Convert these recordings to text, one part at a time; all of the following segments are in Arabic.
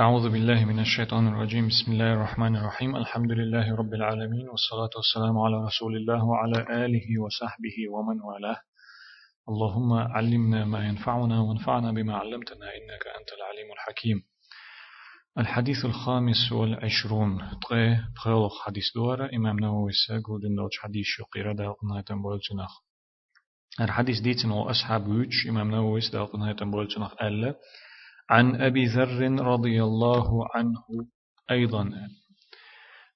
أعوذ بالله من الشيطان الرجيم. بسم الله الرحمن الرحيم. الحمد لله رب العالمين والصلاة والسلام على رسول الله وعلى آله وصحبه ومن والاه. اللهم علمنا ما ينفعنا وانفعنا بما علمتنا إنك أنت العليم الحكيم. الحديث الخامس والعشرون. تغي تغيلق حديث دورة إمام نووي ساقو دندوج حديث شقيرة داقنا تنبول الحديث ديتن أصحاب ويتش إمام نووي ساقنا تنبول ألا عن أبي ذر رضي الله عنه أيضا.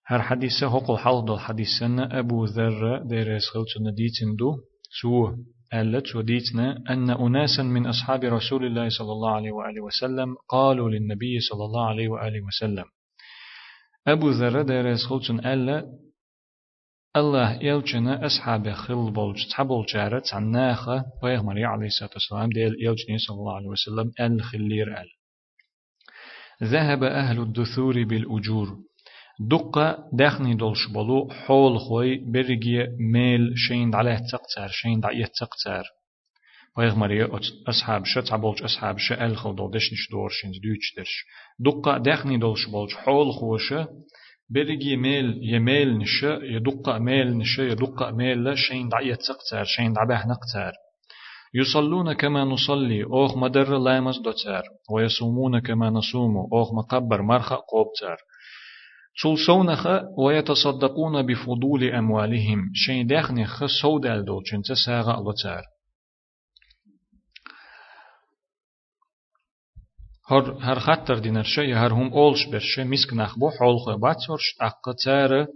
هر حديثة هقل حلد الحديث أبو ذر ديرس خلتنا ديتن دو سوه ألت وديتنا أن أناسا من أصحاب رسول الله صلى الله عليه وآله وسلم قالوا للنبي صلى الله عليه وآله وسلم. أبو ذر ديرس خلتنا ألا الله يلجنا أصحاب خل بولج تحبول جارت عن ناخة بيغمر عليه الصلاة والسلام ديل يلجني صلى الله عليه وسلم الخلير آل. ذهب أهل الدثور بالأجور. دقة دخني دولش بلو حول خوي برجي ميل شين عليه تقتر شين دعيه تقتر بيغمر أصحاب شت عبولج أصحاب شأل خل دول دشنش دور شين دوش درش. دقة دخني دولش بولج حول خوشة برجي ميل يميل نشا يدق ميل نشا يدق ميل شين دعية تقتر شين دعبه نقتر يصلون كما نصلي أوخ مدر لامس دوتر ويصومون كما نصوم أوخ مقبر مرخ قوبتر تلسونخ ويتصدقون بفضول أموالهم. شين داخنخ سودال دولشن تساغ لتر هر هر خطر دينر شيء هر هم أولش برشة مسك نخبو حول خو باتسورش أقا تار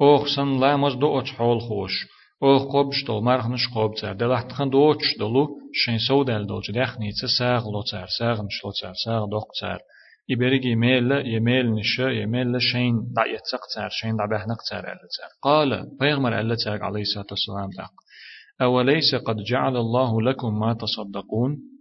أوخ سن لا مز دو أتش حول خوش أوخ قبش دول مرخنش قب تار دلحت خن دو أتش دلو شين سودال دولج دخني تساغ لو تار ساغ نش لو تار ساغ دوق تار يبرق يميل يميل نشا يميل شين دع يتسق تار شين دع بهنق تار قال بيغمر ألا تار عليه الصلاة والسلام دق أوليس قد جعل الله لكم ما تصدقون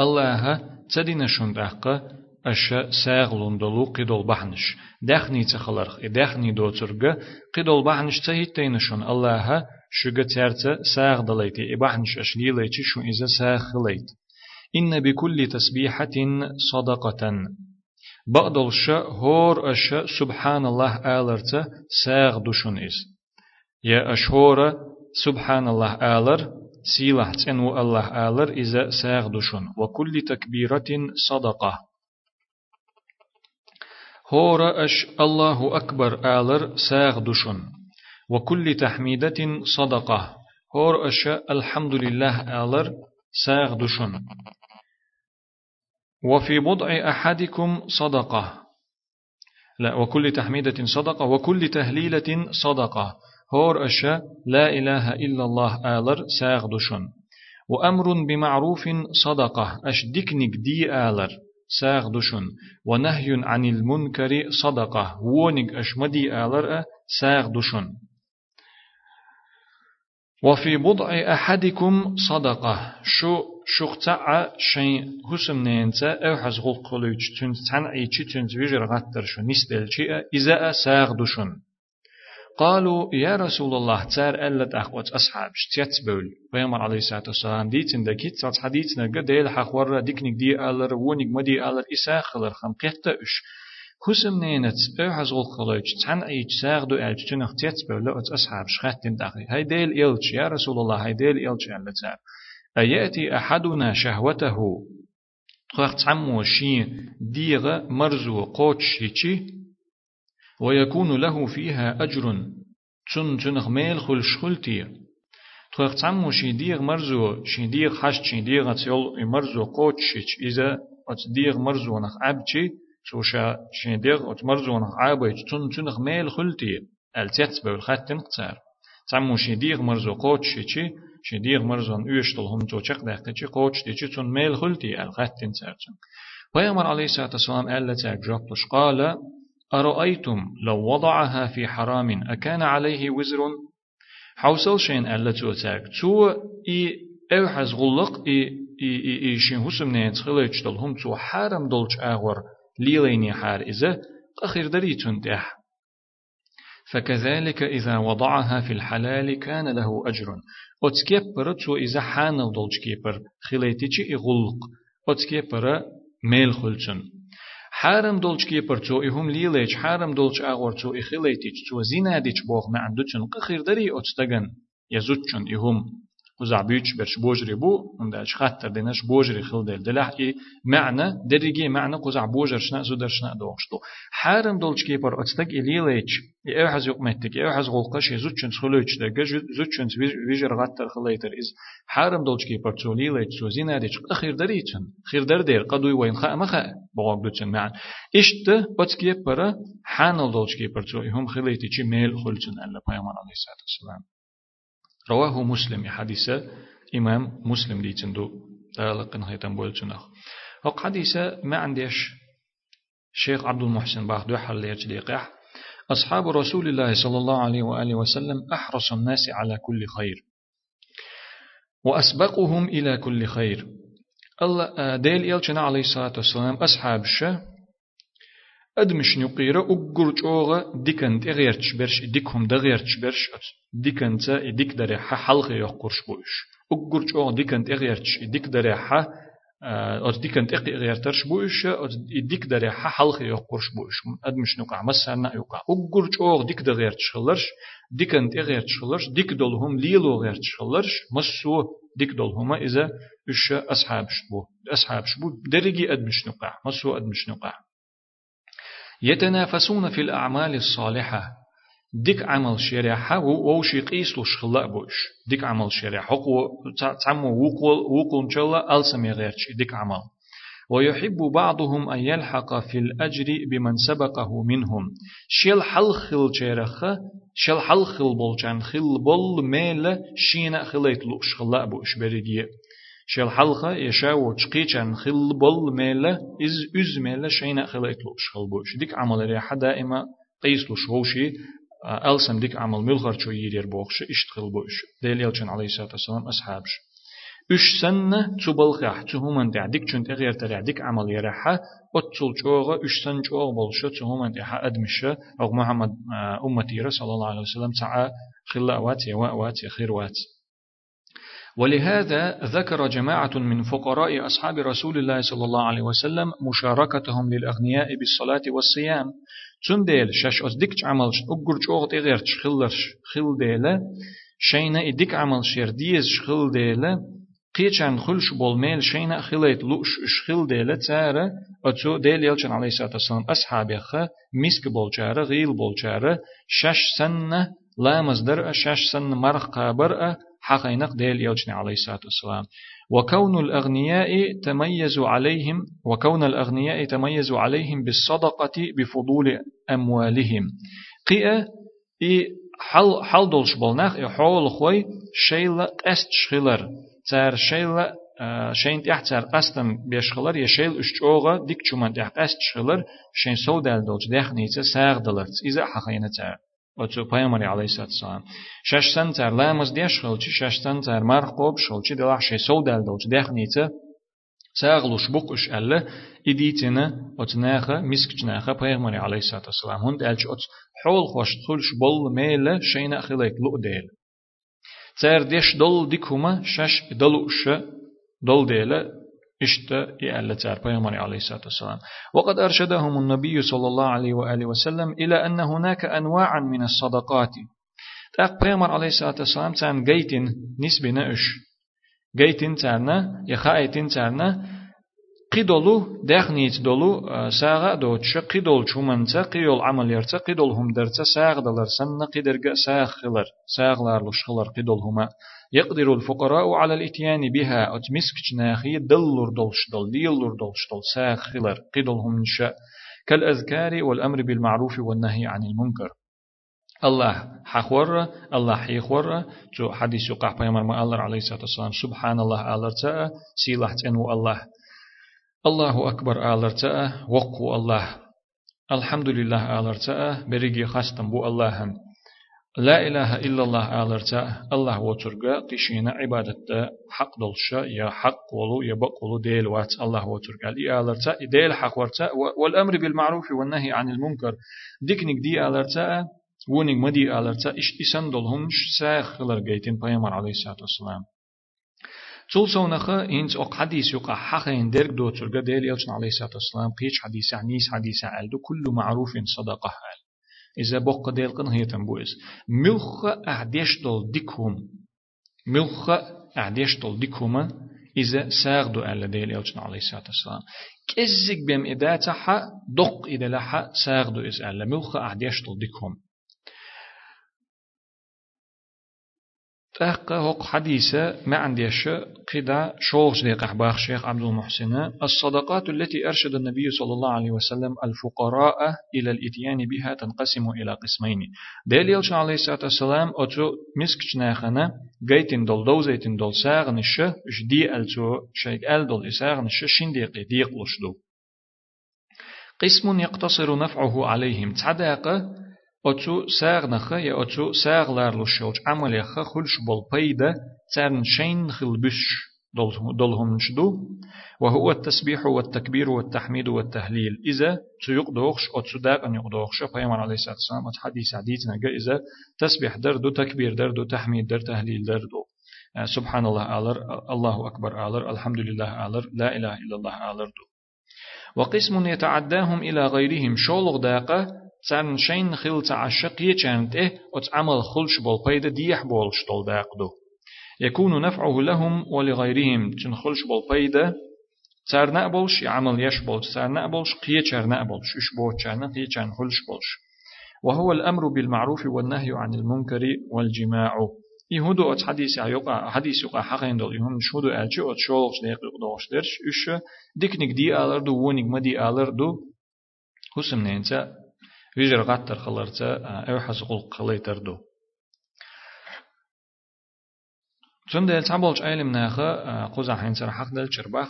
الله تدين شون دقة أش ساغلون دلو قدول بحنش دخني تخلرخ دخني دو ترغ قدول بحنش تهيتين شون الله شغة ترت ساغ دليتي إبحنش أش ليليتي شو إذا ساغ خليت إن بكل تسبيحة صدقة بقدل ش هور أش سبحان الله آلرت ساغ دشون إز يا أشهور سبحان الله آلر سيلة تنو الله آلر إذا ساغ دشن وكل تكبيرة صدقة. هورا أش الله أكبر آلر ساغ دشن وكل تحميدة صدقة. هور أش الحمد لله آلر ساغ دشن وفي بضع أحدكم صدقة. لا وكل تحميدة صدقة. وكل تهليلة صدقة. هور أشا لا إله إلا الله آلر ساغدشن وأمر بمعروف صدقة أش ديكنك دي آلر ساغدشن ونهي عن المنكر صدقة وونك أش مدي آلر ساغدشن وفي بضع أحدكم صدقة شو شوختع شيء حسم نينتا أو حزغل قلوش تنت تنعيشي تنت ويجر غتر شو نستل إذا ساغدشن قالوا يا رسول الله تار ألت أخوات أصحاب شتيت بول بيامر عليه الصلاة والسلام ديتن دكيت صات حديثنا قديل حخور ديكنك دي ألر ونك مدي ألر إساء خلر خم قيقتا أش. خسم نينت أو حزغل خلوج تحن أيج ساغدو ألج تنخ تيت بول أصحاب شخاتين داخل. هاي ديل إلج يا رسول الله هاي ديل إلج ألت تار أيأتي أحدنا شهوته؟ خلق تعمو شي ديغ مرزو قوتش هيتشي ويكون له فيها أجر. تن تنغ ميل خل شخلتي. تخيق تعمو شيديغ مرزو شيديغ حشت شيديغ تيول مرزو قوتشيش إذا أتديغ مرزو نخ عبتي سوشا شيديغ أت مرزو نخ عبتي تن تنغ ميل خلتي. التيت بالخات تنقتار تعمو شيديغ مرزو قوتشيش شيديغ مرزو نيشتل هم تو چق دقتي قوتشيش تن ميل خلتي ألخات تنقتار پیامبر علیه الصلاة والسلام قال جابلش قال أرأيتم لو وضعها في حرام أكان عليه وزر؟ حوصل شين ألا توتاك تو إي أو حز غلق إي إي إي إي شين هسم نين تخليج دل هم تو حرم دلج أغور ليليني حار إذا أخير دريتون تح فكذلك إذا وضعها في الحلال كان له أجر. أتكيبر تو إذا حان دلج كيبر خليتيجي إغلق. أتكيبر ميل خلچن. حارم دولش كي برتو إهم ليليج حارم دولش أغورتو إخليتيج تو زيناديج بوغ ما عندوتشن قخير دري أتستغن يزوتشن إهم وزع بيتش برش بوجري بو ونداش خاطر ديناش بوجري خل دل دلح إي معنى دريجي معنى قزع بوجر شنا زودر شنا دوغشتو حارم دولش كي بر أتستغ إليليج إيه حز يقمتك إيه حز غلقش يزوتشن خلوش دقا زوتشن ويجر غاتر خليتر إز حارم دولش كي بر تو ليليج تو زيناديج قخير دريتشن خير در دير قدوي وين خا مخا بوغ دوتشن معنى إشت أتسكي بر حانل دولش كي بر تو هم خليتي ميل ألا بيامر عليه الصلاة والسلام رواه مسلم حديثة إمام مسلم دي تندو. دالقن هيتم بولتنخ وق حديثة ما عنديش. شيخ عبد المحسن باخ دو حل يجديقح أصحاب رسول الله صلى الله عليه وآله وسلم أحرص الناس على كل خير. وأسبقهم إلى كل خير. الله ديل إلشنا عليه الصلاة والسلام أصحاب الشه أدمش نقيرة أقر جوغة ديكن تغيرتش برش ديكهم دغيرتش برش ديكن تا ديك دري ح حلقة يقرش بوش. أقر جوغة ديكن تغيرتش ديك دري ح أو ديكن تغيرتش بوش أو ديك دري ح حلقة يقرش بوش. أدمش نقع مسنا يقع. أقر جوغة ديك دغيرتش خلرش ديكن تغيرتش خلرش ديك دولهم ليلو غيرتش خلرش مسو ديك دولهما إذا إيش أصحاب شبو أصحاب شبو درجي أدمش نقع مسو أدمش نقع. يتنافسون في الأعمال الصالحة. ديك عمل شريحة ووشي قيسلو شخلاء بوش. ديك عمل شريحة تعمو وقل وقل انشاء ألسمي غيرش ديك عمل. ويحب بعضهم أن يلحق في الأجر بمن سبقه منهم. شيل حلخل شيرخة شيل حلخل بولشان. خل بول ميل شينا خليت لوش خلاء بوش بريدية. شل حلقة يشا و چقيچ ان خيل بول ميل إز إز ميل شينا خيل اتلو شل بو شديك عمل ري حدا ايما قيس لو شوشي السم ديك عمل ميل خر چو يير بوخش إشت خيل بو ش ديل يلچن علي سات سلام أصحابش. إش سن چو بول خ دي ديك چون تغير تري ديك عمل يره ح اتل چوغا إش سن چوغ بول ش دي ح أدمشة. أو محمد آه، امتي رسول الله عليه وسلم تعا خيل وات, وات, وات, وات, وات, وات ولهذا ذكر جماعة من فقراء أصحاب رسول الله صلى الله عليه وسلم مشاركتهم للأغنياء بالصلاة والصيام. تون ديل شاش أصدقش عمل أقر جوغت إغيرش خلرش خل ديلة. شينا إدك عمل شير ديز شخل ديلة. قيچان خلش بولميل شينا خليت لوش شخل ديلة تارة أتو ديل يلشن عليه الصلاة والسلام أصحابيخ مسك بولشارة غيل بولشارة شاش سنة لا مصدر شاش سنة مرخ قابر حقينق ديل يوجني عليه الصلاة والسلام. وكون الأغنياء تميزوا عليهم وكون الأغنياء تميزوا عليهم بالصدقة بفضول أموالهم. قيا إي حل حل دولش بولناخ إي حول خوي شيلا قست شخلر تار شيلا شين تحت تار قستم بيشخلر يشيل اشجوغا ديك چومان تحت قست شخلر شين سودال دولش دخنيتsa ساغ دلرت إذا حقينة تار وتو پیامبر علیه السلام شش سن تر لامز دیش خلچی شش سن تر مرخ قوب شلچی دلح شی سو دل دلچ دخ نیته ساغلوش بقش ألا إديتنا أتناخا مسكتناخا پیغمبر علیه السلام هند ألش أت حول خوش تخلش بول ميل شينا خليك لو ديل تر إشت يألا تار عليه الصلاة والسلام. وقد أرشدهم النبي صلى الله عليه وآله وسلم إلى أن هناك أنواعا من الصدقات. تاق بيغمر عليه الصلاة والسلام تان جيتين نسبة نأش جيتين تارنا يخايتين تارنا قيدولو دخنيت دولو ساغا دوتش. قيدول شومنتا قيول عمل يرتا قيدول هم درتا ساغ دلر سن قيدرغا ساغ خلر ساغ لارلوش خلر قيدول هما. يقدر الفقراء على الإتيان بها. أتمسك جناخي دلر دلش دل ديلر دلش دل ساخلر قدلهم نشاء كالأذكار والأمر بالمعروف والنهي عن المنكر. الله حخور الله حيخور. جو حديث يقع بيامر ما الله عليه الصلاة والسلام. سبحان الله آلرتأ سيلح تنو الله. الله أكبر آلرتأ وقو الله. الحمد لله آلرتأ بريجي خاستم بو الله هم. لا إله إلا الله آلرتا الله وترجع قشينا عبادة حق دلشا يا حق ولو يا بقولو ديل وات الله وترجع لي آلرتا ديل حق ورتا والأمر بالمعروف والنهي عن المنكر. ديكنك دي آلرتا ونك مدي آلرتا إش إسان دلهم ساخ لرجيتين بيامر عليه الصلاة والسلام. تول سونخ إنت أق حديث يقع حقين درك دو ترقى ديل يلشن عليه الصلاة والسلام قيش حديث عنيس حديث عالدو كل معروف صدقة عال إذا بق ديل قن هي تنبوز ملخ أعديش دول ديكهم. ملخ أعديش دول ديكهم إذا ساغدو ألا ديل يلشن عليه الصلاة والسلام. كزك بهم إذا تحا دق إذا لحا ساغدو إذا ألا. ملخ أعديش دول ديكهم. تحق هق حديثة ما عنديش قدا شوغش دي قحباخ شيخ عبد المحسن. الصدقات التي أرشد النبي صلى الله عليه وسلم الفقراء إلى الإتيان بها تنقسم إلى قسمين. دليل عليه الصلاة والسلام أتو مسك ناخنا جيتن دول دوزيتن دول ساغنش جدي ألتو شيك أل دول إساغنش شنديق ديق لشدو قسم يقتصر نفعه عليهم. تعداق أتو ساغ نخ يا أتو ساغ لار لشوج عمل يخ خلش بول بيدا تارن شين خلبش دولهم نشدو وهو التسبيح والتكبير والتحميد والتهليل إذا تيقدوخش أو تسداق أن يقدوخش فيمان عليه الصلاة والسلام حديث حديث نجا إذا تسبيح دردو تكبير دردو تحميد در تهليل دردو سبحان الله آلر الله أكبر آلر الحمد لله آلر لا إله إلا الله آلر دو وقسم يتعداهم إلى غيرهم شولغ داقة تسان شين خيل تعشق يچانت إيه عمل خلش بول بيدا ديح بول شتول داقدو يكون نفعه لهم ولغيرهم تن خلش بول بيدا تار نقبلش يعمل يش بولش تار نقبلش قيه چار نقبلش إش بو چانا قيه چان خلش بولش وهو الأمر بالمعروف والنهي عن المنكر والجماع يهودو ات حديث يقع حديث يقع حقين دول يهم شهودو ألشي ات شولش ديق دوش درش إش ديكنك دي آلر دو ونك ما دي آلر دو حسم نينتا ويجر غاتر خلرتا أو حسقل قليتر دو چون دل تعبولش علم ناخا قوزا حين سر حق دل چرباخ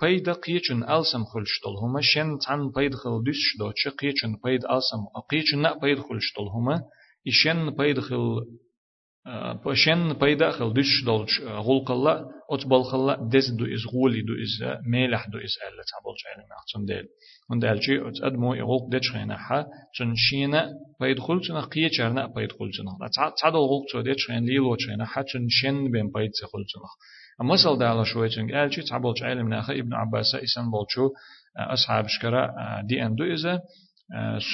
بيد قيچن ألسم خلشتل هما شن تن بيد خل دوش دو چه قيچن بيد ألسم قيچن نا بيد خلشتل هما إشن بيد خل شن بيدا خل دش دولش غول قلا أت بال خلا دز دو إز غولي دو إز ميلح دو إز ألا تعبولش علم ناخا دل من دالجي أت أدمو يغوق دش خينا حا تن شينا بيدخل تن قية چرنا بيدخل تن تعدل غوق تو دش خين ليلو چينا حا تن شين بين بيد تخل تن مثل دالا شوية تن ألجي تعبولش علم ناخا ابن عباس إسان بولشو أصحاب شكرا دي أندو إذا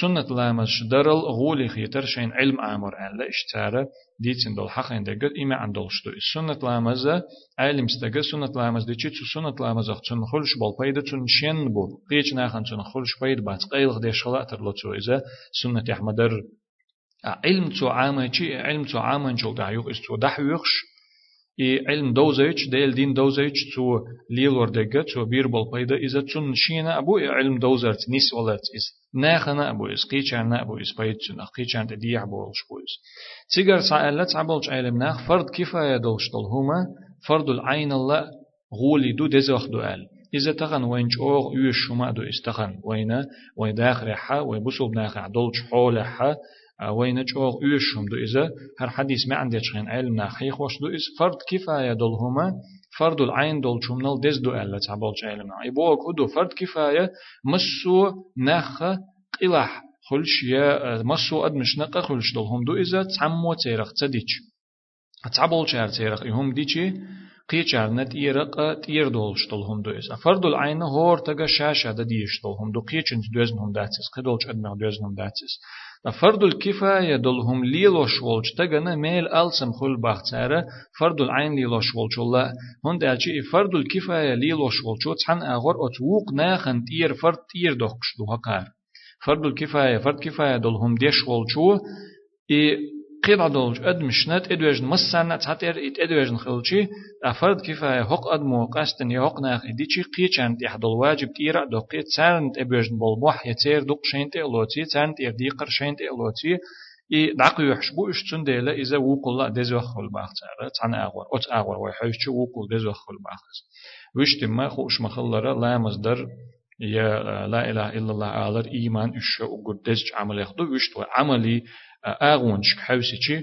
سنة لامز شدرل غولي خيتر شين علم آمر أن لا اشتارة ديتين دول حق عند قد إما عند شتو سنة لامز علم استجا سنة لامز دي تشو سنة لامز تون خلش بال بيد تون شين بو قيش ناخن تون خلش بيد بعد قيل ديش خلا ترلو تو إذا سنة أحمدر علم تو عامة چي علم تو عامة جل دعيوق استو دحويخش и علم دوزيج ديل دين دوزيج تو ليلور دقة تو بيربل بيدا إذا تون شينا أبو علم دوزرت نيس ولت إز ناخنا أبو إز قيچان أبو إز بيد تون قيچان تديع بولش بو إز تيجر سألت عبولش علم ناخ فرد كفاية دولش دول هما فرد العين الله غولي دو دزوخ دو أل إذا تغن وين جوغ يوش شما دو استغن وين وين داخل حا وين بسول ناخع دولش حول حا وين جوغ يوشهم دو إذا هر حديث ما عندي شين علم ناخيخ وش دو إز فرد كفاية دول هما فرد العين دول شمنال دز دو ألا تعبالش علم يبوك هدو فرد كفاية مسو ناخ قلح خلش يا مسو أدمش نقا خلش دول هم دو إذا تعمو تيرخ تديش تعبالش هر تيرخ يهم ديشي قيچار نت يرق تير دولش دولهم دو إذا فرد العين هور تجا شاشة دديش دولهم دو. قيچن دوزنهم داتس. قدولش أدمه دوزنهم داتس. فرض الكفاية دلهم ليلوش ولج. تجنا ميل ألسم خل بختارة فرض العين ليلوش ولج. الله هون دالشي فرض الكفاية ليلوش ولج. تحن أغور أتوق ناخن تير فرد تير دخش دو هكار فرض الكفاية فرض كفاية دلهم ديش ولجو إي قيل دولج أد مشنت إدوجن مسنة تحتر إت إدوجن خلشي أفرد كفاية حق أد مو قاستن يحق ناخ إديشي قيچان يحدل واجب تيرا دو قيت سارنت إبوجن بول موح يتير دوق شينت إلوتي سارنت إرديقر شينت إلوتي إي دعقي يحشبو إشتون ديلا إذا وقل دزوخل باختار تان أغور أت أغور ويحيش وقل دزوخل باختار وش تما خوش مخلرة لا مصدر يا لا إله إلا الله آلر إيمان إشو وقدس عمل يخدو وش عملي أغونش حوسيشي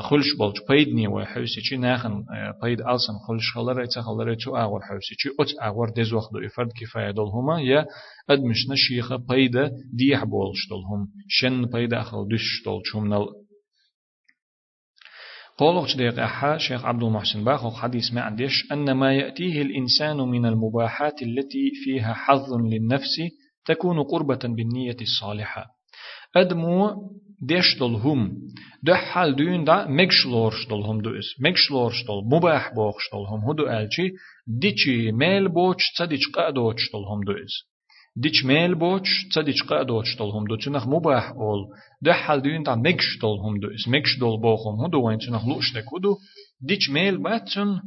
خلش بولج بيدني وحوسيشي ناخن بيد ألسن خلش خلر إتا خلر تو أغور حوسيشي أت أغور دز وقت دو إفرد كفاية دول هما يا أدمش نشيخة بيدا ديح بولش دول هم. شن بيدا أخل دش دول شمنال قولوا ديق أحا شيخ عبد المحسن باخو حديث ما عنديش أن ما يأتيه الإنسان من المباحات التي فيها حظ للنفس تكون قربة بالنية الصالحة. أدمو ديش هم ده حال دون دا مكشلورش هم دوس مكشلورش دول مباح بوخش هم هدو ألشي ديشي ميل بوش تديش قادوش هم دوس ديش ميل بوش تديش قادوش هم دو تنخ مباح أول ده حال دون دا مكش هم دوس مكش دول بوخم هدو وين تنخ لوش هدو ديش ميل باتن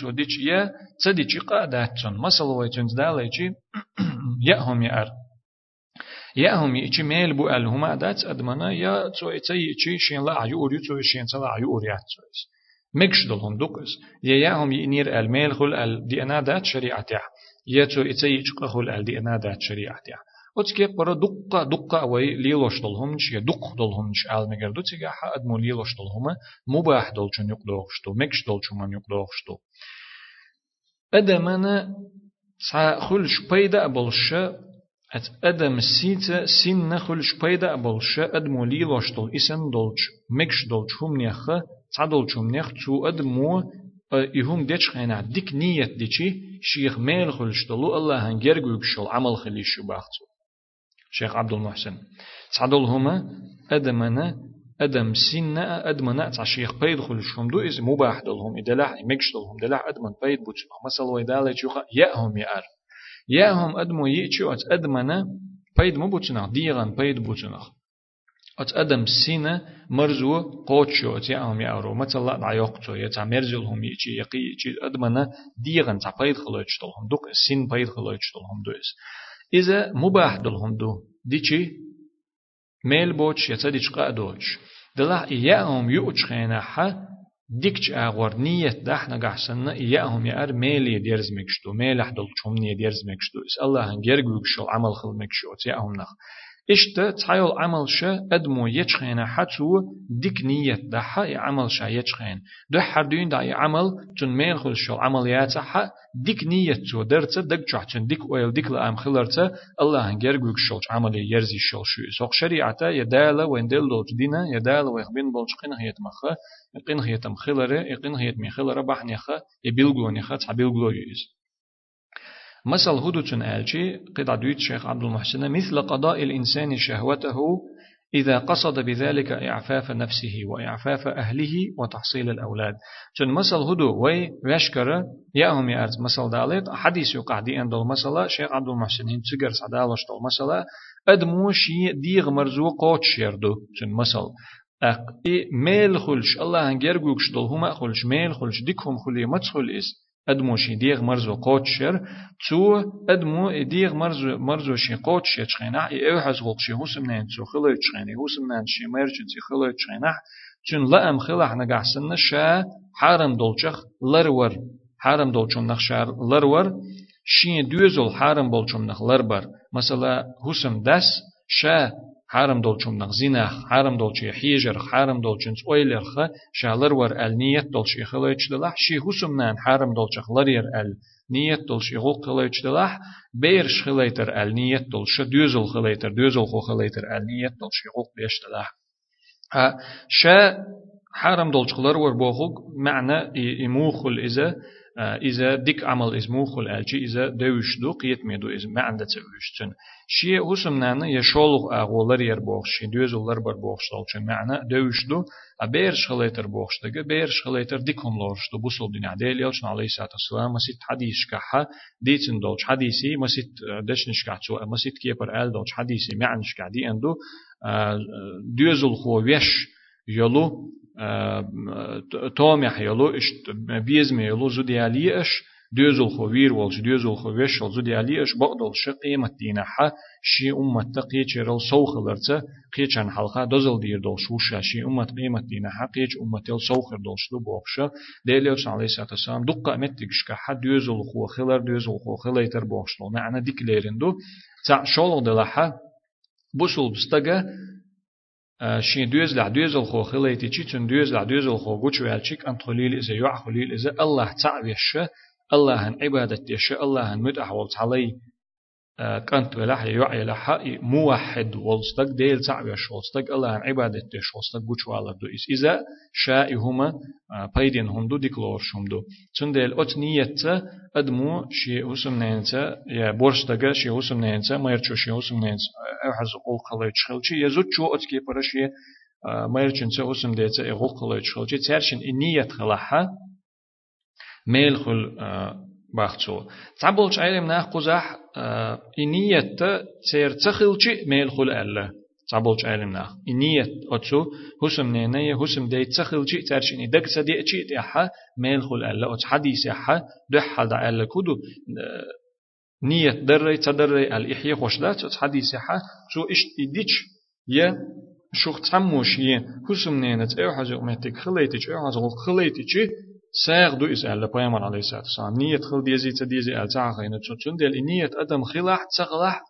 تو ديش يا تديش قاداتن مثلا وين داليشي يأهم يأر يا هم يجي ميل بو ال هما دات ادمنا يا تو ايتي يجي شين لا عيور يتو شين لا عيور يا تويس مكش دلهم دوكس يا يا هم ينير الميل خل ال دي أنا دات شريعتها يا تو ايتي يجي خل ال دي أنا دات شريعتها وتكي برا دقة دقة وي ليلوش دلهم شيا دق دلهم ش ال مگر دو تيجا ح ادمو ليلوش دلهم مباح دل چون يقدوخش تو مكش دل چون من يقدوخش تو ادمنا سا خلش بيدا بلش أت أدم سيتا سين نخل شبيدا بولش ادمو لي لوشتل اسن دولش. مكش دولش هم نيخ تعدولش هم نيخ تو ادمو يهم ديش خينا. ديك نية ديشي شيخ ميل خلشتلو الله هنجر قوكشل عمل خليش باختو. شيخ عبد المحسن تعدول هما ادمنا أدم سينا ادمنا تاع شيخ بيد خلشهم دو إز مباح دلهم إدلاح مكش دلهم دلاح أدمن بيد بوتش. مثلا ويدالي يخا يأهم يأر. يا هم أدمو يأتشو أت أدمنا بيد مو بوتشنخ ديغان بيد بوتشنخ أت أدم سينا مرزو قوتشو أت يأهم يأرو مثلا دعيوقتو يتا مرزلهم يأتشي يقي يأتشي أدمنا ديغان تا بيد خلوش دلهم دوك سين بيد خلوش دلهم دوس إذا مباح دلهم دو ديشي ميل بوتش يتا ديش قادوش دلا يأهم يؤتش خينا حا ديكش اغور نية دحنا قحسن يأهم يأر ميلي ديرز مكشتو ميل احدل چومني ديرز مكشتو إس الله هنجرگ وكشو عمل خل مكشو تيأهم نخ. إشت تحيل عمل شا أدمو يچخينا حتو ديك نية دحا عمل شا يچخين دو حردين دا عمل تن ميل خل شو عمليات حا ديك نية تو درت دك جحتن ديك ويل ديك لأم خلرت الله هنجرگ وكشو عملي يرزي شو شو. سوق شريعتا يدالا وين دل دوت دينا يدالا ويخبين بولچقين هيت مخه يقين هيت مخلرة يقين هيت مخلرة بحنيخه يبيلغونيخه تعبيلغو يز مثل هدوتن آلشي قطع دويت شيخ عبد المحسن مثل قضاء الإنسان شهوته إذا قصد بذلك إعفاف نفسه وإعفاف أهله وتحصيل الأولاد. چون مثل هدو وي وشكر يأهم يأرز مثل دالت حديث يقع دي أن دول مثلا شيخ عبد المحسن هين تسجر سعدالش دول مثلا أدمو شي ديغ مرزو قوت شيردو چون مثل أق ميل خلش الله هنجر قوكش دول هما خلش ميل خلش ديكهم خلي متخل إس. ادمو شي ديغ مرزو قوتشر تو ادمو ديغ مرزو مرزو شي قوتش يتشخينا اي أو حز غوق شي هوسم نان تو خلو يتشخينا هوسم نان شي مرجن تي خلو يتشخينا چون لا ام خلا حنا قحسن شا حرم دولچخ لرور حرم دولچون نخ شار لرور شي دوزل حرم بولچون نخ لربر مثلا هوسم دس شا حرم دولچون نغ زينخ حرم دولچي حيجر حرم دولچنس اويلرخ شالر ور ال نيت دولشي خلوچ دلح شي حسمنان حرم دولچخ لرير ال نيت دولشي غو خلوچ دلح بيرش خليتر ال نيت دولش دوزل خليتر دوزل خو خليتر ال نيت دولشي غو بيش دلح شا حرم دولچخلر ور بوخوك معنى يموخل إذا إذا ديك عمل إز موخل ألشي إذا دوش دو قيت ميدو إز ما عندها تسويشتن شيء هسم نانا يشولغ أغولر ير بوخش دوزولر بر بوخش دولشن معنى دوش دو أبيرش خليتر بوخش دقا بيرش خليتر ديكهم لورش دو بوصل دين ديل يلشن عليه الصلاة والسلام مسيت حديث كحا ديتن دولش حديثي مسيت دشنش كحتو مسيت كيبر آل دولش حديثي معنش كحدي أندو دوزول خو ويش يلو توم يحيلو اش بيزم يلو زوديالي اش دوزل خوير والش دوزل خويش ول زوديالي اش بقدل شقيمة دينا حا شي أمة تقيتش رل سوخ لرتا قيتشان حلقة دوزل دير دول شوشا شي أمة قيمة دينا حا قيتش أمة تل سوخر دول شلو بوخشا ديليوش عليه الصلاة والسلام دقة متكش كحا دوزل خو خلر دوزل خو خليتر بوخشلو معنى ديك ليرندو تاع شولو دلحا بوصل بستغا شين دوز لا دوز الخو خليتي تشي تن دوز لا دوز الخو غوچ والچيك ان خليل إذا خليل إذا الله تعبيش الله هن عبادة يش الله هن مد أحوال كنت ولا يوعي لها موحد والستك ديل تعبي شولستك الله عن عبادة شولستك بوش والله دو. إس إذا شاء هما بايدين هم دو ديكلور شم دو تون ديل أت نية أدمو شي هسم نينتا يا بورستك شي هسم نينتا ما يرچو شي هسم نينتا أحز قول قلي تشخلشي يزود شو أت كي برشي ما يرچن هسم ديتا إغول قلي تشخلشي ترشن النية خلاها ميل خل باختصو تعبولش عيلم ناخ قزح إنية تير تخلشي ميل خل ألا تعبولش عيلم ناخ إنية أتسو هسم نينية هسم دي تخلشي ترشين دك سدي أشي تيحا ميل خل ألا أت حديث يحا دح دا ألا كودو نية دري تدري الإحياء خوشدات أت حديث يحا شو إشت إديش يا شوخ تسموش يه هسم نينت أو حاجة أمتك خليتش أو حاجة خليتش ساغ دو إس ألا بيامر عليه الصلاة والسلام نية خل ديزي تديزي أل تعاقين تشون ديال نية أدم خلاح تسغلاح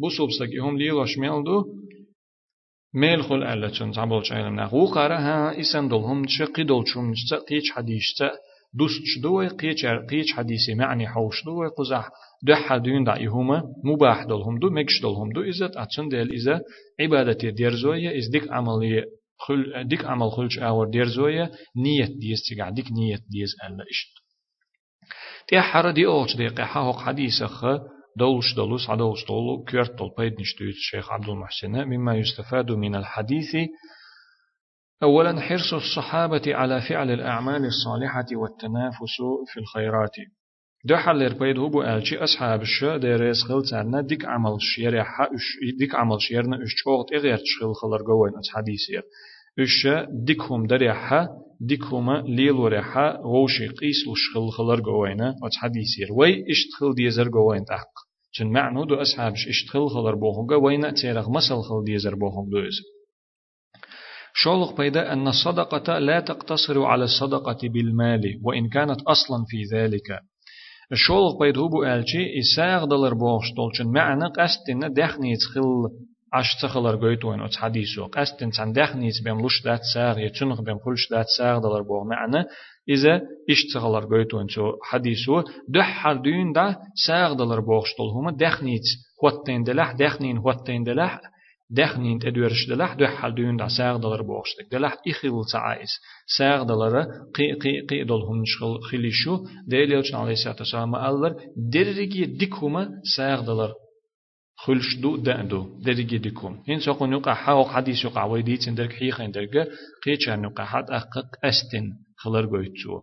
بوسوب سك يهم ليلوش ميل دو ميل خل ألا تشون تعبول شايلم ناخ وقارا ها إسان دولهم تشقي دول شوم قيش حديش دوست شدوي قيش قيش حديثي معني حوش دوي قزح دو حدين دا يهما مباح دولهم دو مكش دولهم دو إزت أتشون ديال إذا عبادتي ديرزوية إز ديك عملية خل ديك عمل خلش آور دير زوية نية ديز تيجع ديك نية ديز ألا إشت. تي حر دي أوش دي قحا هق حديث خ دولش دولوس عدوش دولو كيرت دول بيد نشتويت الشيخ عبد المحسن مما يستفاد من الحديث. أولا حرص الصحابة على فعل الأعمال الصالحة والتنافس في الخيرات. دو حلر بيد هو بو ألشي أصحاب الشا ديريس خلتنا ديك عمل شيريحا ديك عمل شيرنا اش تشوغت إغير تشخل خلر قوين أت اش ديكهم دريحا ديكهم ليلو ريحا غوشي قيس لشخل خلر قوين أت حديثير وي اشتخل ديزر قوين تحق چن معنو دو أصحابش اشتخل خلر بوهم قوين تيرغ مسل خل ديزر بوهم دوز شولق بيدا أن الصدقة لا تقتصر على الصدقة بالمال وإن كانت أصلا في ذلك الشولق بيد هو ألشي إساغ دلر بوغش دولشن معنى قستن دخنيت خل عش تخلر قويت وين أتس حديثو قستن تن دخنيت بيم لش دات ساغ يتنخ بيم كلش دات ساغ دلر بوغ معنى إذا إش تخلر قويت وين سو حديثو دح حردين دا ساغ دلر بوغش دول هما دخنيت هوتين دلح دخنين هوتين دلح دخنين تدورش دلح دو حال دون دا ساغ دلر بوغشتك دلح إخيل تعايس ساغ دلر قي قي قي دول هم نشخل خليشو ديل يلچن عليه الصلاة والسلام ألر درجي ديكوما ساغ دلر خلش دو دو. درجي ديكوم هين سوق نوقع حاوق حديث يقع ويديت درك حيخين درجة قيتشان نوقع حد أقق أستن خلر قويتشو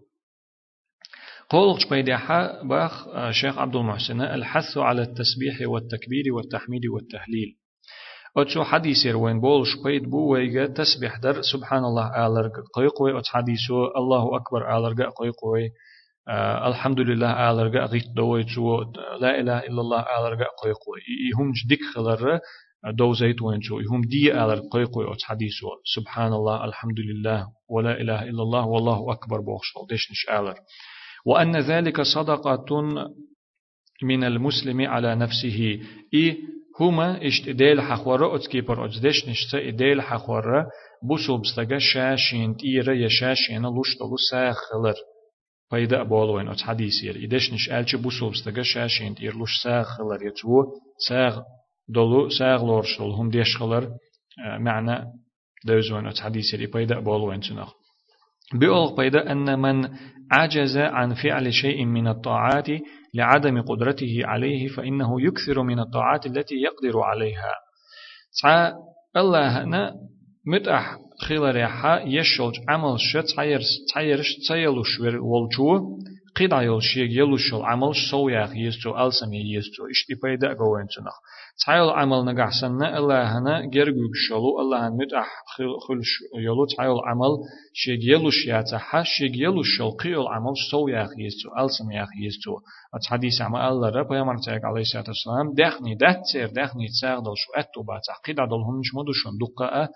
قولش بيدحا باخ شيخ عبد المحسن الحث على التسبيح والتكبير والتحميد والتهليل أتشو حديث وين بولش قيد بو ويجا تسبح در سبحان الله آلرق قيقوي أت حديثو الله أكبر آلرق قيقوي الحمد لله آلرق غيت دوي تشو لا إله إلا الله آلرق قيقوي يهم ديك خلر دو زيت وين شو يهم دي آلرق قيقوي أت حديثو سبحان الله الحمد لله ولا إله إلا الله والله أكبر بوخش ديش نش آلر وأن ذلك صدقة من المسلم على نفسه. إي هما اشت ديل حخورة اتكي بر اجدش نشتا ديل حخورة بو سوبستغا شاشين تيرا يا شاشين لوش دلو ساخلر پایدا بالوین ات حدیثیر ایدش نش الچ بو سوبستغا شاشين تير لوش ساخلر يتو ساغ دلو ساغ لورشل هم ديشخلر معنى دوزوين ات حديثير پایدا بالوین تنخ بيقول بيدا أن من عجز عن فعل شيء من الطاعات لعدم قدرته عليه فإنه يكثر من الطاعات التي يقدر عليها تع الله هنا متأح ხილ რეჰა, ешшолч гӀямал ше цяйерш цяйерш цаялушвер волчуу قيدا يلشيك يلوشل عمل سوياخ يستو ألسم يستو اشتي بيدا قوين تنخ تعال عمل نجحسنا الله هنا جرجوك شلو الله هن متأح خل يلو تعال عمل شيك يلوش ياتها شيك يلوش شل قيل عمل سوياخ يستو ألسم ياخ يستو ات حديث عما الله رب يا مرتك عليه الصلاة والسلام دخني دتر دخني تساغ دل شو اتو با تعقيد دل هم مش مدو شون دقة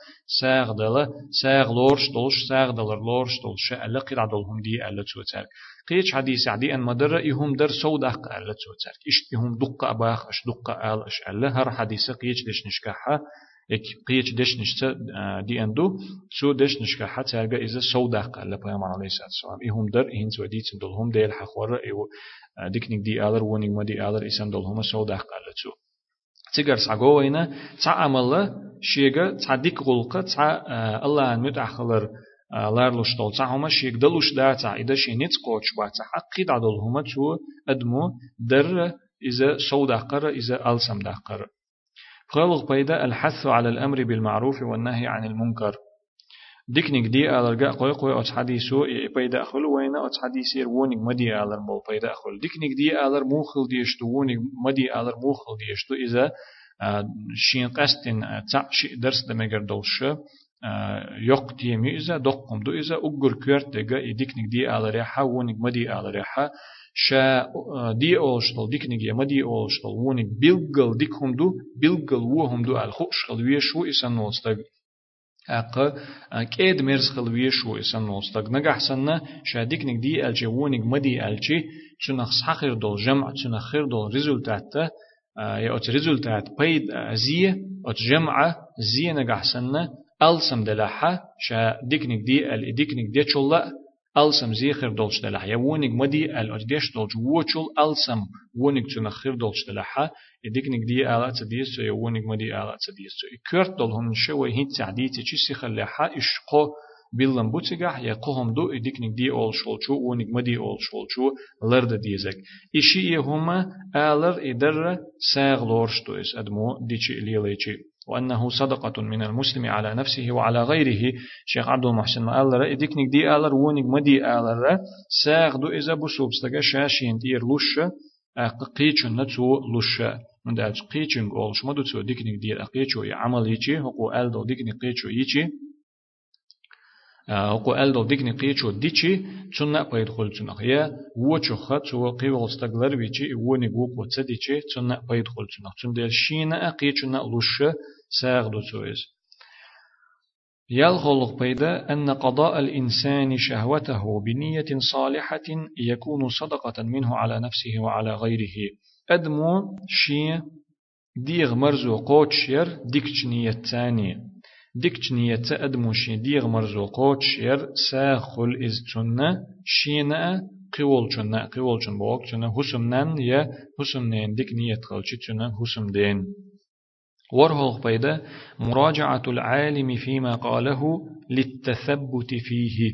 ساغ لورش دلش ساغ دل لورش دل شاء لقيد دل هم دي ألا توتر قيش حديث عدي أن مدر إهم در سودق ألا توتر. إش إهم دقة باخ أش دقة أل أش ألا هر حديث قيش دش نشكحها إك قيش دش نشتا دي أندو سو دش نشكحها ترجع إذا سودق ألا بيام عليه الصلاة والسلام. إهم در إهن سوديت دل هم ديل حخورة إيو ديكنيك دي آلر ونيك ما دي آلر إسان دل هم سودق ألا تو. تيجر سعجوينا تعمل شيغا تعديك غلقة تع الله متأخر لارلوش طول تعهما شيك دلوش داتا إذا شي نيت قوش باتا حقيد عدل هما تو أدمو در إذا صود أقر إذا ألسم دقر خلق بيدا الحث على الأمر بالمعروف والنهي عن المنكر ديكنيك دي ألرجع قوي قوي أتش حديثو بيدا أخل وين أتش حديثير وونيك مدي ألر مول بيدا أخل ديكنيك دي ألر موخل ديشتو وونيك مدي ألر موخل ديشتو إذا شين قستن شي درس دمجر دولش يق تيمي إذا دقم دو إذا أجر كرت دقا ديكنيك دي ألر يحا وونيك مدي ألر يحا شا دي أولشتل ديكنيك يما دي أولشتل وونيك بيلغل ديكهم دو بيلغل وهم دو الخوش خلويشو إسان نوستغ أق كيد مرز خلوية شو إسان نوستق. نجح سنة شاديك نك دي ألجي ونك مدي ألجي تنخ سحقر دول جمع تنخر دول ريزولتات يا أت ريزولتات بيد زية أت جمع زية نجح سنة ألسم دلحة شا ديكنك دي ال ديكنك دي تشولا ألسم زيخر دولش دلحة يا ونك مدي ال أتديش دولش ووچول ألسم ونك تنخر دولش دلحة يديكنك دي آلا تديس يا ونك مدي آلا تديس كرت دول هن شوي هيت تعديتي چي سيخر لحة إشقو بيلن بوتيغا يا قهم دو يديكنك دي أول شولچو ونك مدي أول شولچو لرد ديزك إشي هما آلر إدر ساغ لورشتو إس أدمو ديشي ليليشي وأنه صدقة من المسلم على نفسه وعلى غيره. شيخ عبد المحسن ما قال رأي ديكنك دي آلر ونك مدي آلر ساغ دو إذا بسوب ستغا شاشين دير لوش قيچن نتو لوش. من دالش قيچن قول شما دو ديكنك دير قيچو عمل يچي هقو آل دو ديكنك قيچو يچي هقو آل دو ديكنك قيچو ديچي تسنة بايد خل تسنة يا وچو خط تو قيول استغلر بيچي ونك وقو تديچي تسنة بايد خل تسنة تسنة دال شينا قيچن لوش ساغ دو تويز يلغلق بيدا أن قضاء الإنسان شهوته بنية صالحة يكون صدقة منه على نفسه وعلى غيره. أدمو شي ديغ مرزو قوتشير ديكش نية تاني ديكش نية أدمو شي ديغ مرزو قوتشير ساخل إز تنة شينا قول چنة قول چن بوك چنة حسمنن يا حسمنين ديك نية چنة حسم دين ورهو بيدا مراجعة العالم فيما قاله للتثبت فيه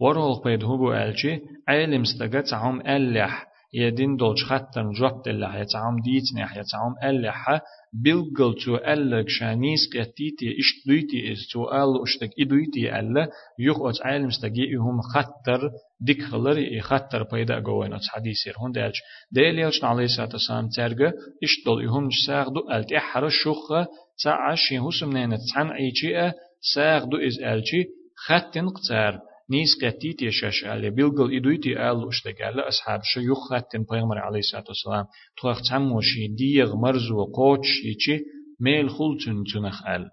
ورهو بيدا هو ألشي عالم استقت عم ألح يدين دولش خطن جوبت الله يتعم ديتنح يتعم ألح بلغل تو ألق شانيس قيتيتي إش دويتي إز تو أل أشتك إدويتي ألا يخ أت عالم استقي هم خطر ديك خلر خطر بيدا قوين أت حديثير هون دالش داليلش عليه الصلاة والسلام ترجع إش دول يهم ساغدو ألت إحر الشخة تعش يهوسم نينة تحن عيشي ساغدو إز ألشي خطن قتار نيس قتيت يشاش على بيلقل إدويتي آل أشتغال أصحاب شو يخاتن بيغمر عليه الصلاة والسلام تخاق تعموشي ديغ مرزو قوش يشي ميل خلتن تنخ آل.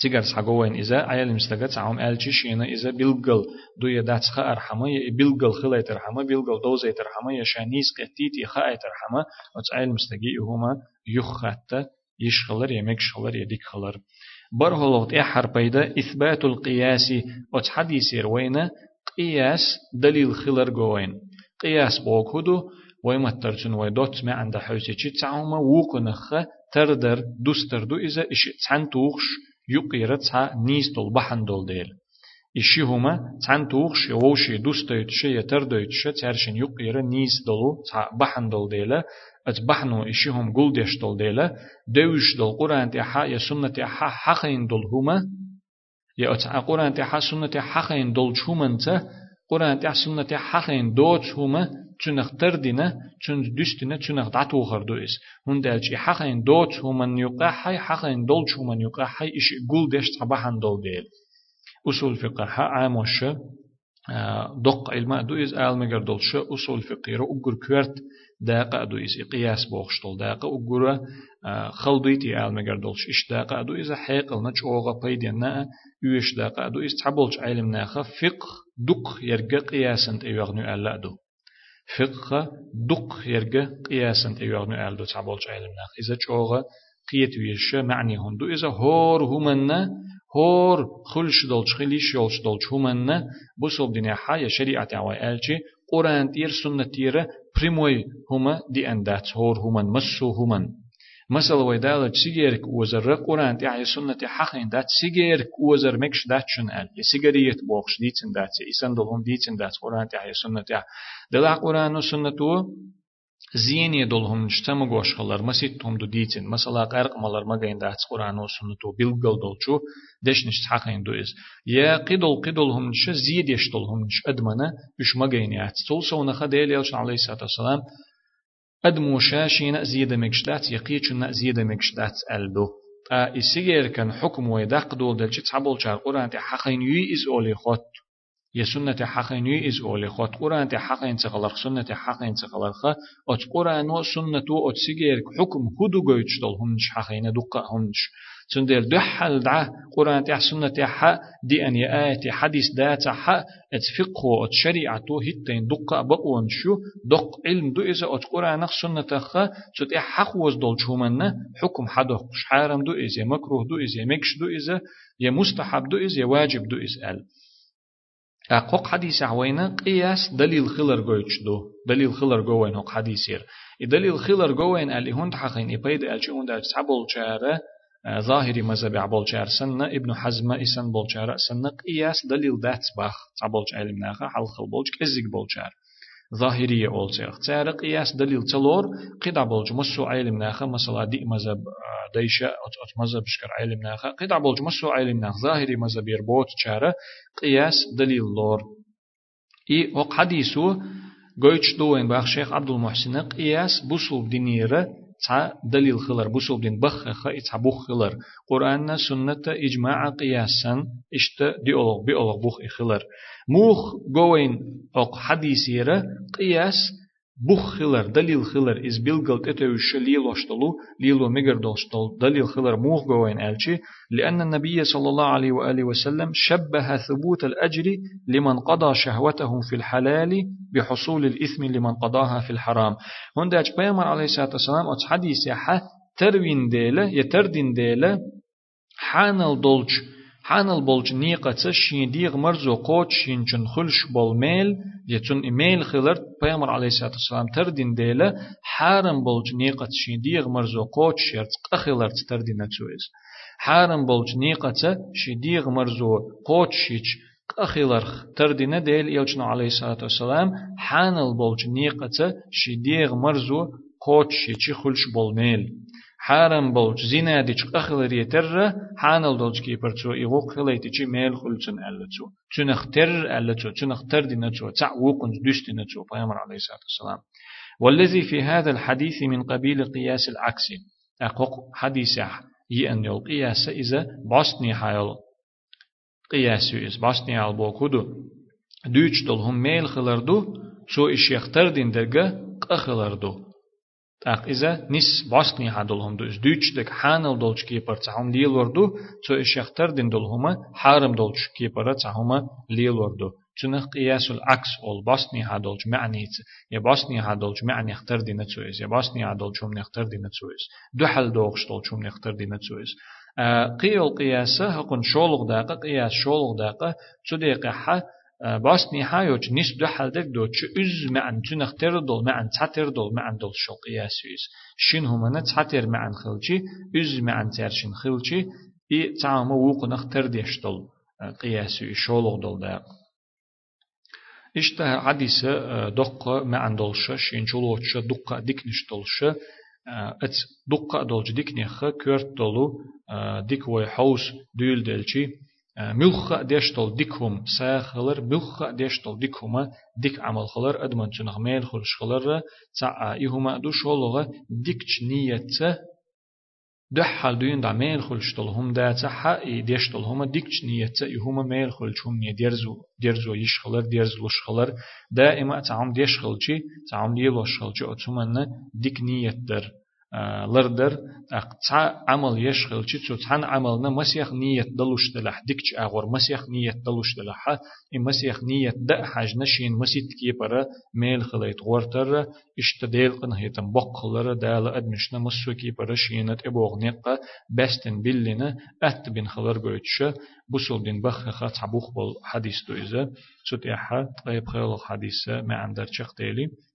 تيجر سحقوين إذا عيال مستقت عم آلشي شينا إذا بيلقل دو يدات خا أرحمة بيلقل خلا ترحمة بيلقل دوزة ترحمة يشا نيس قتيت يخا ترحمة وتعيال مستقي هما يخات يشخلر يمك شخلر يديك خلر برهلوت إحر بيدا إثبات القياس وتحديث روينا قياس دليل خلر جوين قياس بوك هدو ويما ترجن ويدوت ما عند حوسي تعوما ووقنخ تردر دوستر دو إذا إش تحن توخش يقير تحا نيس دول ديل إشي هما تحن توخش يوشي دوستيت شي يتردويت شي تهرشن يقير نيس دولو تحا بحن أتبحنو إشيهم قول ديش دول ديلا دوش دول قرآن تيحا يا سنة تيحا حقين دول هما. يا أتع قرآن تيحا سنة حقين دول شومن تا قرآن تيحا سنة حقين دوت هما. تنخ تردنا تن دستنا تنخ دعتو خردويس هون دالشي حقين دوت هما يقع حي حقين دول شومن يقع حي إش قول ديش تبحن دول ديل. أصول فقه عاموش دق علم دو إز آل مگر دولش أصول فقه رو أقر كورت داقة أدو إس قياس بوخشتل داقة أقرا خلديتي آل مگر دولش إش داقة أدو إز حيقل نج أوغا بيدنا يوش داقة أدو إس تحبولش علم ناخا فقه دق يرجع قياسا تيوغنو ألا أدو. فقه دق يرجع قياسا تيوغنو ألا أدو تحبولش علم ناخ إذا أوغا قيت ويش معني هندو إذا هور همنا هور خلش دولش خليش يولش دولش همنا بوصل دنيا حيا شريعة عوائلشي قرآن تير سنة تير بريموي هما دي أندات هور هما مسو هما مثلا ويدالة سيجيرك وزر قرآن تي سنة حقين دات سيجيرك وزر مكش دات شن ال سيجاريت بوخش ديتن دات إسان دولهم ديتن دات قرآن تي سنة دلا قرآن سنة زيني دولهم نجتمع goş xalar masit tom do ditin masala qarq malar magayn da Qur'an o sunnetu bilgal dolçu deşniş haqin do iz ya qidol qidol hum nish zid yashtol hum nish admana üş magayn ya tol sona khadel ya alayhi salam أدمو شاشين زيادة مكشدات يقيتشنا زيادة مكشدات ألدو تا إسيجير كان حكم ويدق دول دلش تعبول شار قرآن تي حقين يي إز أولي خط يا سنة حقين يي إز أولي خط قرآن تي حقين تغلق سنة حقين تغلق أت قرآن و سنة أت سيجير حكم هدو قويتش دول همش حقين دقة همش تندير دحل دعا قرآن تح سنة تح دي أن يآية حديث دا تح اتفقه ات شريعة هتين دقة بقوان شو دق علم دو إذا ات قرآن سنة تخ تت حق وز دول شومن حكم حدو حارم دو إذا مكروه دو إذا مكش دو إذا يا مستحب دو إذا واجب دو إذا ال أقوق حديث عوينا قياس دليل خلر جويتش دو. دليل خلر جوين هق حديثير. دليل خلر جوين اللي هون تحقين إبايد ألشي هون دا تسعبول شاره ظاهري مذهب عبول شعر سنة ابن حزم إسن بول شعر سنة قياس دليل دات باخ تعبول علم ناخا حلخل بولج كزيك بول شعر zahiriye olacak. Çarık iyas delil çalor, qida bolcumuz su ilim naxa mesela di mazhab deyşe ot ot mazhab şkar ilim naxa qida bolcumuz su ilim nax zahiri mazhab yer bot çarı qiyas delil lor. İ o hadisu goyç doen bax Şeyh Abdul Muhsin qiyas busul dinire تا دليل خلر بوسول دين بخ خ اتع بوخ خلر. قرآن سنة إجماع قياسا إشت دي أولغ بي أولغ بوخ خلر. موخ جوين أق حديثيرة قياس بوخ خلر دليل خلر إز بيلغل تتوش ليلو اشتلو ليلو ميجر دوشتل دليل خلر موخ جوين ألشي لأن النبي صلى الله عليه وآله وسلم شبه ثبوت الأجر لمن قضى شهوته في الحلال بحصول الإثم لمن قضاها في الحرام هنداج بيامر عليه الصلاة والسلام أتس حديث يحا تروين ديلة يتردين ديلة حان الدولج حان البولج نيقة شين ديغ مرزو قوت شين جن خلش بول ميل يتون إيميل خلر بيامر عليه الصلاة والسلام تردين ديلة حارم بولج نيقة شين ديغ مرزو قوت شيرت قخلر تردين تسويز حارم بولج نيقة شي ديغ مرزو قوت شيش أخيلر تردنا ديل يلجنا عليه الصلاة والسلام حان البولج نيقة شديغ مرزو قوت شي خلش بولميل حارم بولج زينا ديش أخيلر يتر حان الدولج كي برتو إيغوق خليتي چي ميل خلچن ألتو تنخ تر ألتو تنخ تردنا تو تعوقن دشتنا تو بيامر عليه الصلاة والسلام. والذي في هذا الحديث من قبيل قياس العكس أقوق حديث يأن يل قياس إذا بسني حيال قياس يس باشني على بوكودو دوچ دول هم ميل خلردو شو إش يختار دين درجة قخلردو تاق إذا نس باشني هادول هم دوش دوچ دك حانل دولش كيبر تعهم ليل وردو شو إش يختار دين دول هما حارم دولش كيبر تعهما ليل وردو تنخ قياس العكس أول باسني هادولج معنيت يا باسني هادولج معني اختر دي نتسويس يا باسني هادولج هم نختار دي نتسويس دو حل دوغش دولج هم نختار دي نتسويس قيل قياسة هقن شولغ داقة قياس شولغ داقة تديق حا باس نهايوش نس دو حال دك دو چه از معن تنختر دول معن تاتر دول معن دول شو قياس يس شين هما تاتر معن خلچي از معن ترشين خلچي اي تعام ووق نختر ديش دول قياس شولغ دول داق إشته حديث دقة معن دولش شين شولوش دقة ديكنش دولش ات دقة دولج ديك نخ كورت دولو ديك وي حوس دول دلشي ملخ ديشتول ديكهم ساخلر ملخ ديشتول ديكهما ديك عمل خلر ادمن چنغ ميل خلش خلر تا ايهما دو شولغه ديكچ نيته دحل دوين دا ميل خلشتل هم دا تحا ديشتل هم ديكش نية يهما ميل خلشهم نية ديرزو ديرزو يشخلر ديرزو لشخلر دائما تعم ديشخلشي تعم ديلوشخلشي أتمنى ديك نية در لردر أقطع عمل يشغل تو تحن عملنا مسيخ نية دلوش دلح ديكش أغور مسيخ نية دلوش دلح إن مسيخ نية دأ حاج نشين مسيت كيبرا ميل خليت غورتر. اشتديل قن هيتم بقلر دال أدمشنا مسو كيبرا شينت إبوغ نقا بستن بلنا أت بن خلر قويتش بوصل دين بخ خات عبوخ بول حديث دويزة ستيحا طيب خيال الحديث ما عندر شخ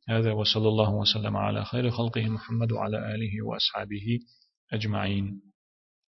هذا وصلى الله وسلم على خير خلقه محمد وعلى آله وأصحابه أجمعين.